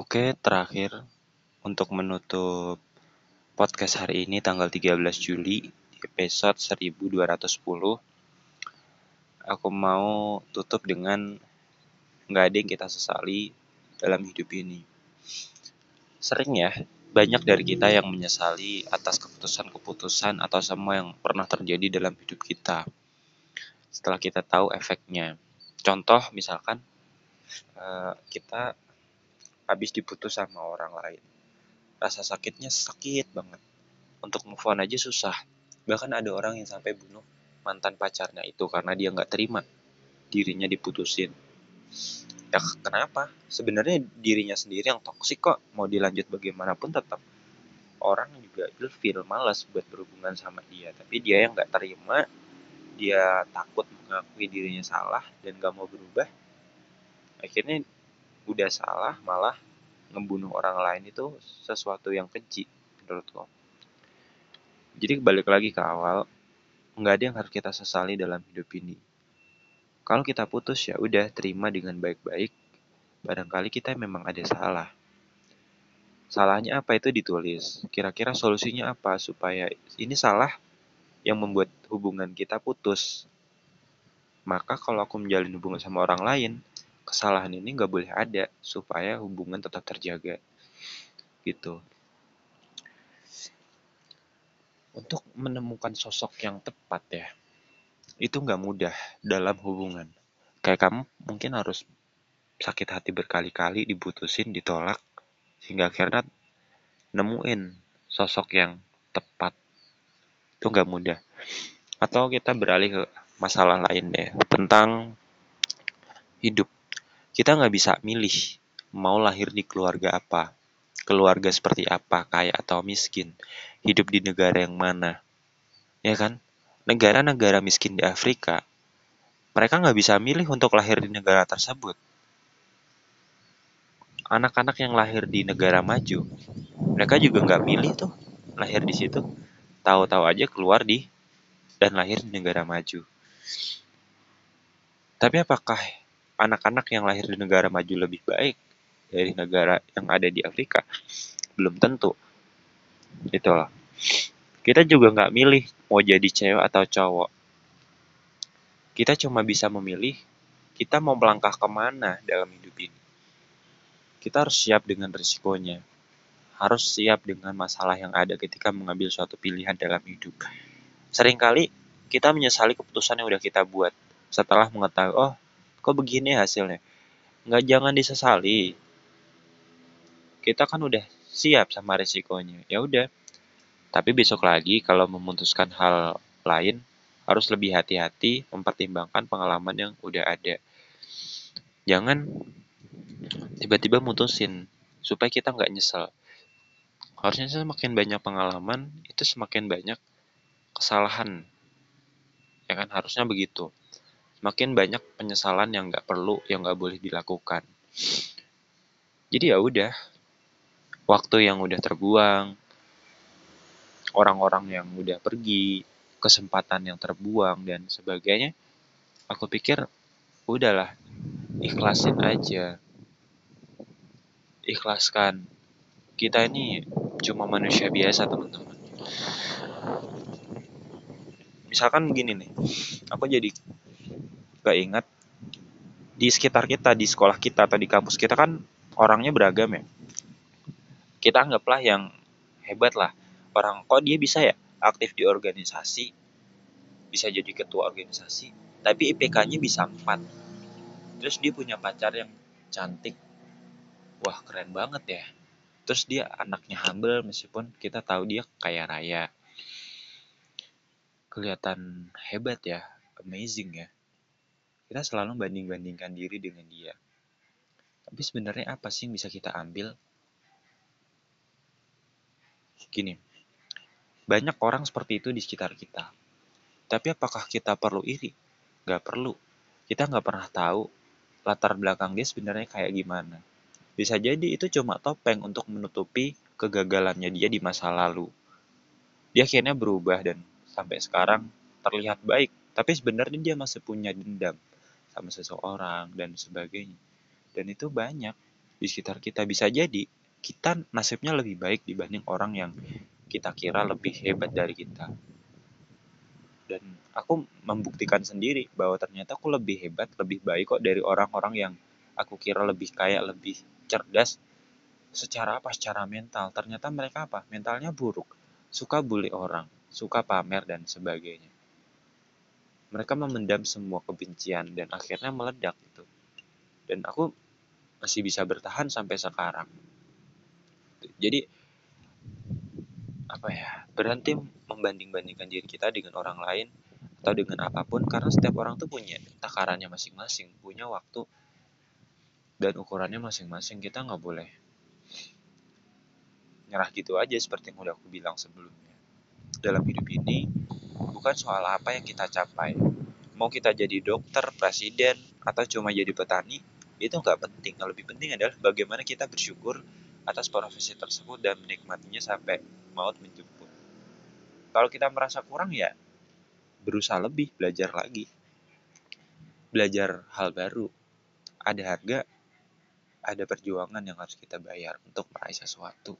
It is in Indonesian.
Oke, terakhir untuk menutup podcast hari ini tanggal 13 Juli episode 1210 aku mau tutup dengan nggak ada yang kita sesali dalam hidup ini. Sering ya, banyak dari kita yang menyesali atas keputusan-keputusan atau semua yang pernah terjadi dalam hidup kita. Setelah kita tahu efeknya. Contoh misalkan uh, kita habis diputus sama orang lain. Rasa sakitnya sakit banget. Untuk move on aja susah. Bahkan ada orang yang sampai bunuh mantan pacarnya itu karena dia nggak terima dirinya diputusin. Ya kenapa? Sebenarnya dirinya sendiri yang toksik kok. Mau dilanjut bagaimanapun tetap orang juga ilfil, malas buat berhubungan sama dia. Tapi dia yang nggak terima, dia takut mengakui dirinya salah dan gak mau berubah. Akhirnya udah salah malah ngebunuh orang lain itu sesuatu yang keji menurutku. Jadi balik lagi ke awal, nggak ada yang harus kita sesali dalam hidup ini. Kalau kita putus ya udah terima dengan baik-baik. Barangkali kita memang ada salah. Salahnya apa itu ditulis. Kira-kira solusinya apa supaya ini salah yang membuat hubungan kita putus. Maka kalau aku menjalin hubungan sama orang lain, kesalahan ini nggak boleh ada supaya hubungan tetap terjaga gitu. Untuk menemukan sosok yang tepat ya itu nggak mudah dalam hubungan. Kayak kamu mungkin harus sakit hati berkali-kali dibutusin ditolak sehingga akhirnya nemuin sosok yang tepat. Itu nggak mudah. Atau kita beralih ke masalah lain deh tentang hidup kita nggak bisa milih mau lahir di keluarga apa, keluarga seperti apa, kaya atau miskin, hidup di negara yang mana. Ya kan? Negara-negara miskin di Afrika, mereka nggak bisa milih untuk lahir di negara tersebut. Anak-anak yang lahir di negara maju, mereka juga nggak milih tuh lahir di situ. Tahu-tahu aja keluar di dan lahir di negara maju. Tapi apakah anak-anak yang lahir di negara maju lebih baik dari negara yang ada di Afrika belum tentu. Itulah kita juga nggak milih mau jadi cewek atau cowok. Kita cuma bisa memilih kita mau melangkah ke mana dalam hidup ini. Kita harus siap dengan risikonya. Harus siap dengan masalah yang ada ketika mengambil suatu pilihan dalam hidup. Seringkali kita menyesali keputusan yang udah kita buat setelah mengetahui oh kok begini hasilnya? Nggak jangan disesali. Kita kan udah siap sama resikonya. Ya udah. Tapi besok lagi kalau memutuskan hal lain harus lebih hati-hati mempertimbangkan pengalaman yang udah ada. Jangan tiba-tiba mutusin supaya kita nggak nyesel. Harusnya semakin banyak pengalaman itu semakin banyak kesalahan. Ya kan? Harusnya begitu makin banyak penyesalan yang nggak perlu, yang nggak boleh dilakukan. Jadi ya udah, waktu yang udah terbuang, orang-orang yang udah pergi, kesempatan yang terbuang dan sebagainya, aku pikir udahlah, ikhlasin aja. Ikhlaskan. Kita ini cuma manusia biasa, teman-teman. Misalkan begini nih, aku jadi gak ingat di sekitar kita, di sekolah kita atau di kampus kita kan orangnya beragam ya. Kita anggaplah yang hebat lah. Orang kok dia bisa ya aktif di organisasi, bisa jadi ketua organisasi, tapi IPK-nya bisa 4. Terus dia punya pacar yang cantik. Wah, keren banget ya. Terus dia anaknya humble meskipun kita tahu dia kaya raya. Kelihatan hebat ya, amazing ya kita selalu banding-bandingkan diri dengan dia. Tapi sebenarnya apa sih yang bisa kita ambil? Gini, banyak orang seperti itu di sekitar kita. Tapi apakah kita perlu iri? Gak perlu. Kita gak pernah tahu latar belakang dia sebenarnya kayak gimana. Bisa jadi itu cuma topeng untuk menutupi kegagalannya dia di masa lalu. Dia akhirnya berubah dan sampai sekarang terlihat baik, tapi sebenarnya dia masih punya dendam sama seseorang dan sebagainya. Dan itu banyak di sekitar kita. Bisa jadi kita nasibnya lebih baik dibanding orang yang kita kira lebih hebat dari kita. Dan aku membuktikan sendiri bahwa ternyata aku lebih hebat lebih baik kok dari orang-orang yang aku kira lebih kaya lebih cerdas secara apa? Secara mental. Ternyata mereka apa? Mentalnya buruk. Suka bully orang suka pamer dan sebagainya mereka memendam semua kebencian dan akhirnya meledak gitu. Dan aku masih bisa bertahan sampai sekarang. Jadi apa ya berhenti membanding-bandingkan diri kita dengan orang lain atau dengan apa pun karena setiap orang tuh punya takarannya masing-masing punya waktu dan ukurannya masing-masing. Kita nggak boleh nyerah gitu aja seperti yang udah aku bilang sebelumnya. Dalam hidup ini bukan soal apa yang kita capai. Mau kita jadi dokter presiden atau cuma jadi petani itu nggak penting. Yang lebih penting adalah bagaimana kita bersyukur atas profesi tersebut dan menikmatinya sampai maut menjemput. Kalau kita merasa kurang ya berusaha lebih belajar lagi. Belajar hal baru. Ada harga ada perjuangan yang harus kita bayar untuk meraih sesuatu